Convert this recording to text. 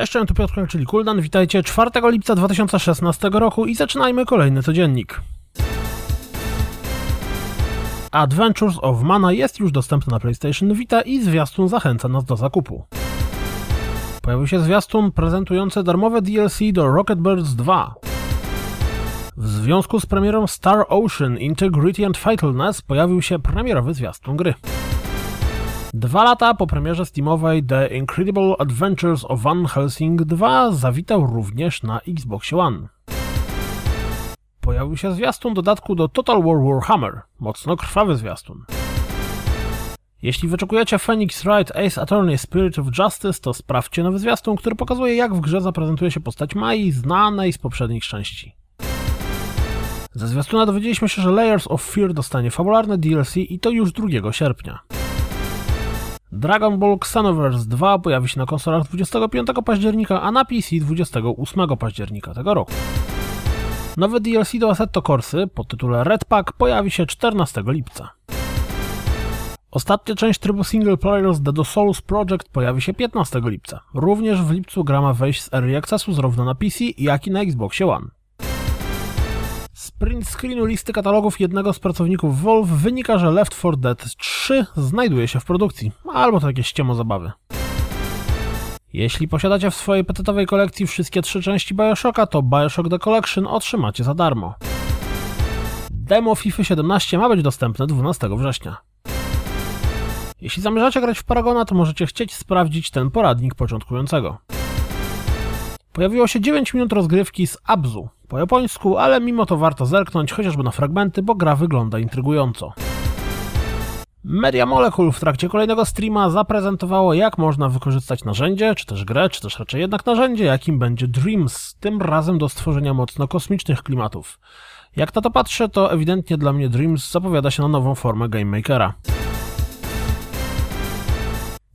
Cześć, tu Piotr czyli Kuldan. Witajcie 4 lipca 2016 roku i zaczynajmy kolejny codziennik. Adventures of Mana jest już dostępny na PlayStation Vita i zwiastun zachęca nas do zakupu. Pojawił się zwiastun prezentujący darmowe DLC do Rocket Birds 2. W związku z premierą Star Ocean Integrity and Fatalness pojawił się premierowy zwiastun gry. Dwa lata po premierze Steamowej The Incredible Adventures of Van Helsing 2 zawitał również na Xbox One. Pojawił się zwiastun dodatku do Total War Warhammer, mocno krwawy zwiastun. Jeśli wyczekujecie Phoenix Wright Ace Attorney Spirit of Justice, to sprawdźcie nowy zwiastun, który pokazuje jak w grze zaprezentuje się postać Mai, znanej z poprzednich części. Ze zwiastuna dowiedzieliśmy się, że Layers of Fear dostanie fabularne DLC i to już 2 sierpnia. Dragon Ball Xenoverse 2 pojawi się na konsolach 25 października, a na PC 28 października tego roku. Nowy DLC do Assetto Corsy pod tytułem Red Pack pojawi się 14 lipca. Ostatnia część trybu single players The Souls Project pojawi się 15 lipca. Również w lipcu gra ma wejść z Early Accessu zarówno na PC, jak i na Xboxie One. Z print screenu listy katalogów jednego z pracowników Valve wynika, że Left 4 Dead 3 znajduje się w produkcji, albo to jakieś ściemo zabawy. Jeśli posiadacie w swojej petetowej kolekcji wszystkie trzy części Bioshocka, to Bioshock The Collection otrzymacie za darmo. Demo FIFA 17 ma być dostępne 12 września. Jeśli zamierzacie grać w Paragona, to możecie chcieć sprawdzić ten poradnik początkującego. Pojawiło się 9 minut rozgrywki z Abzu po japońsku, ale mimo to warto zerknąć chociażby na fragmenty, bo gra wygląda intrygująco. Media Molecule w trakcie kolejnego streama zaprezentowało, jak można wykorzystać narzędzie, czy też grę, czy też raczej jednak narzędzie, jakim będzie Dreams, tym razem do stworzenia mocno kosmicznych klimatów. Jak na to patrzę, to ewidentnie dla mnie Dreams zapowiada się na nową formę Game Makera.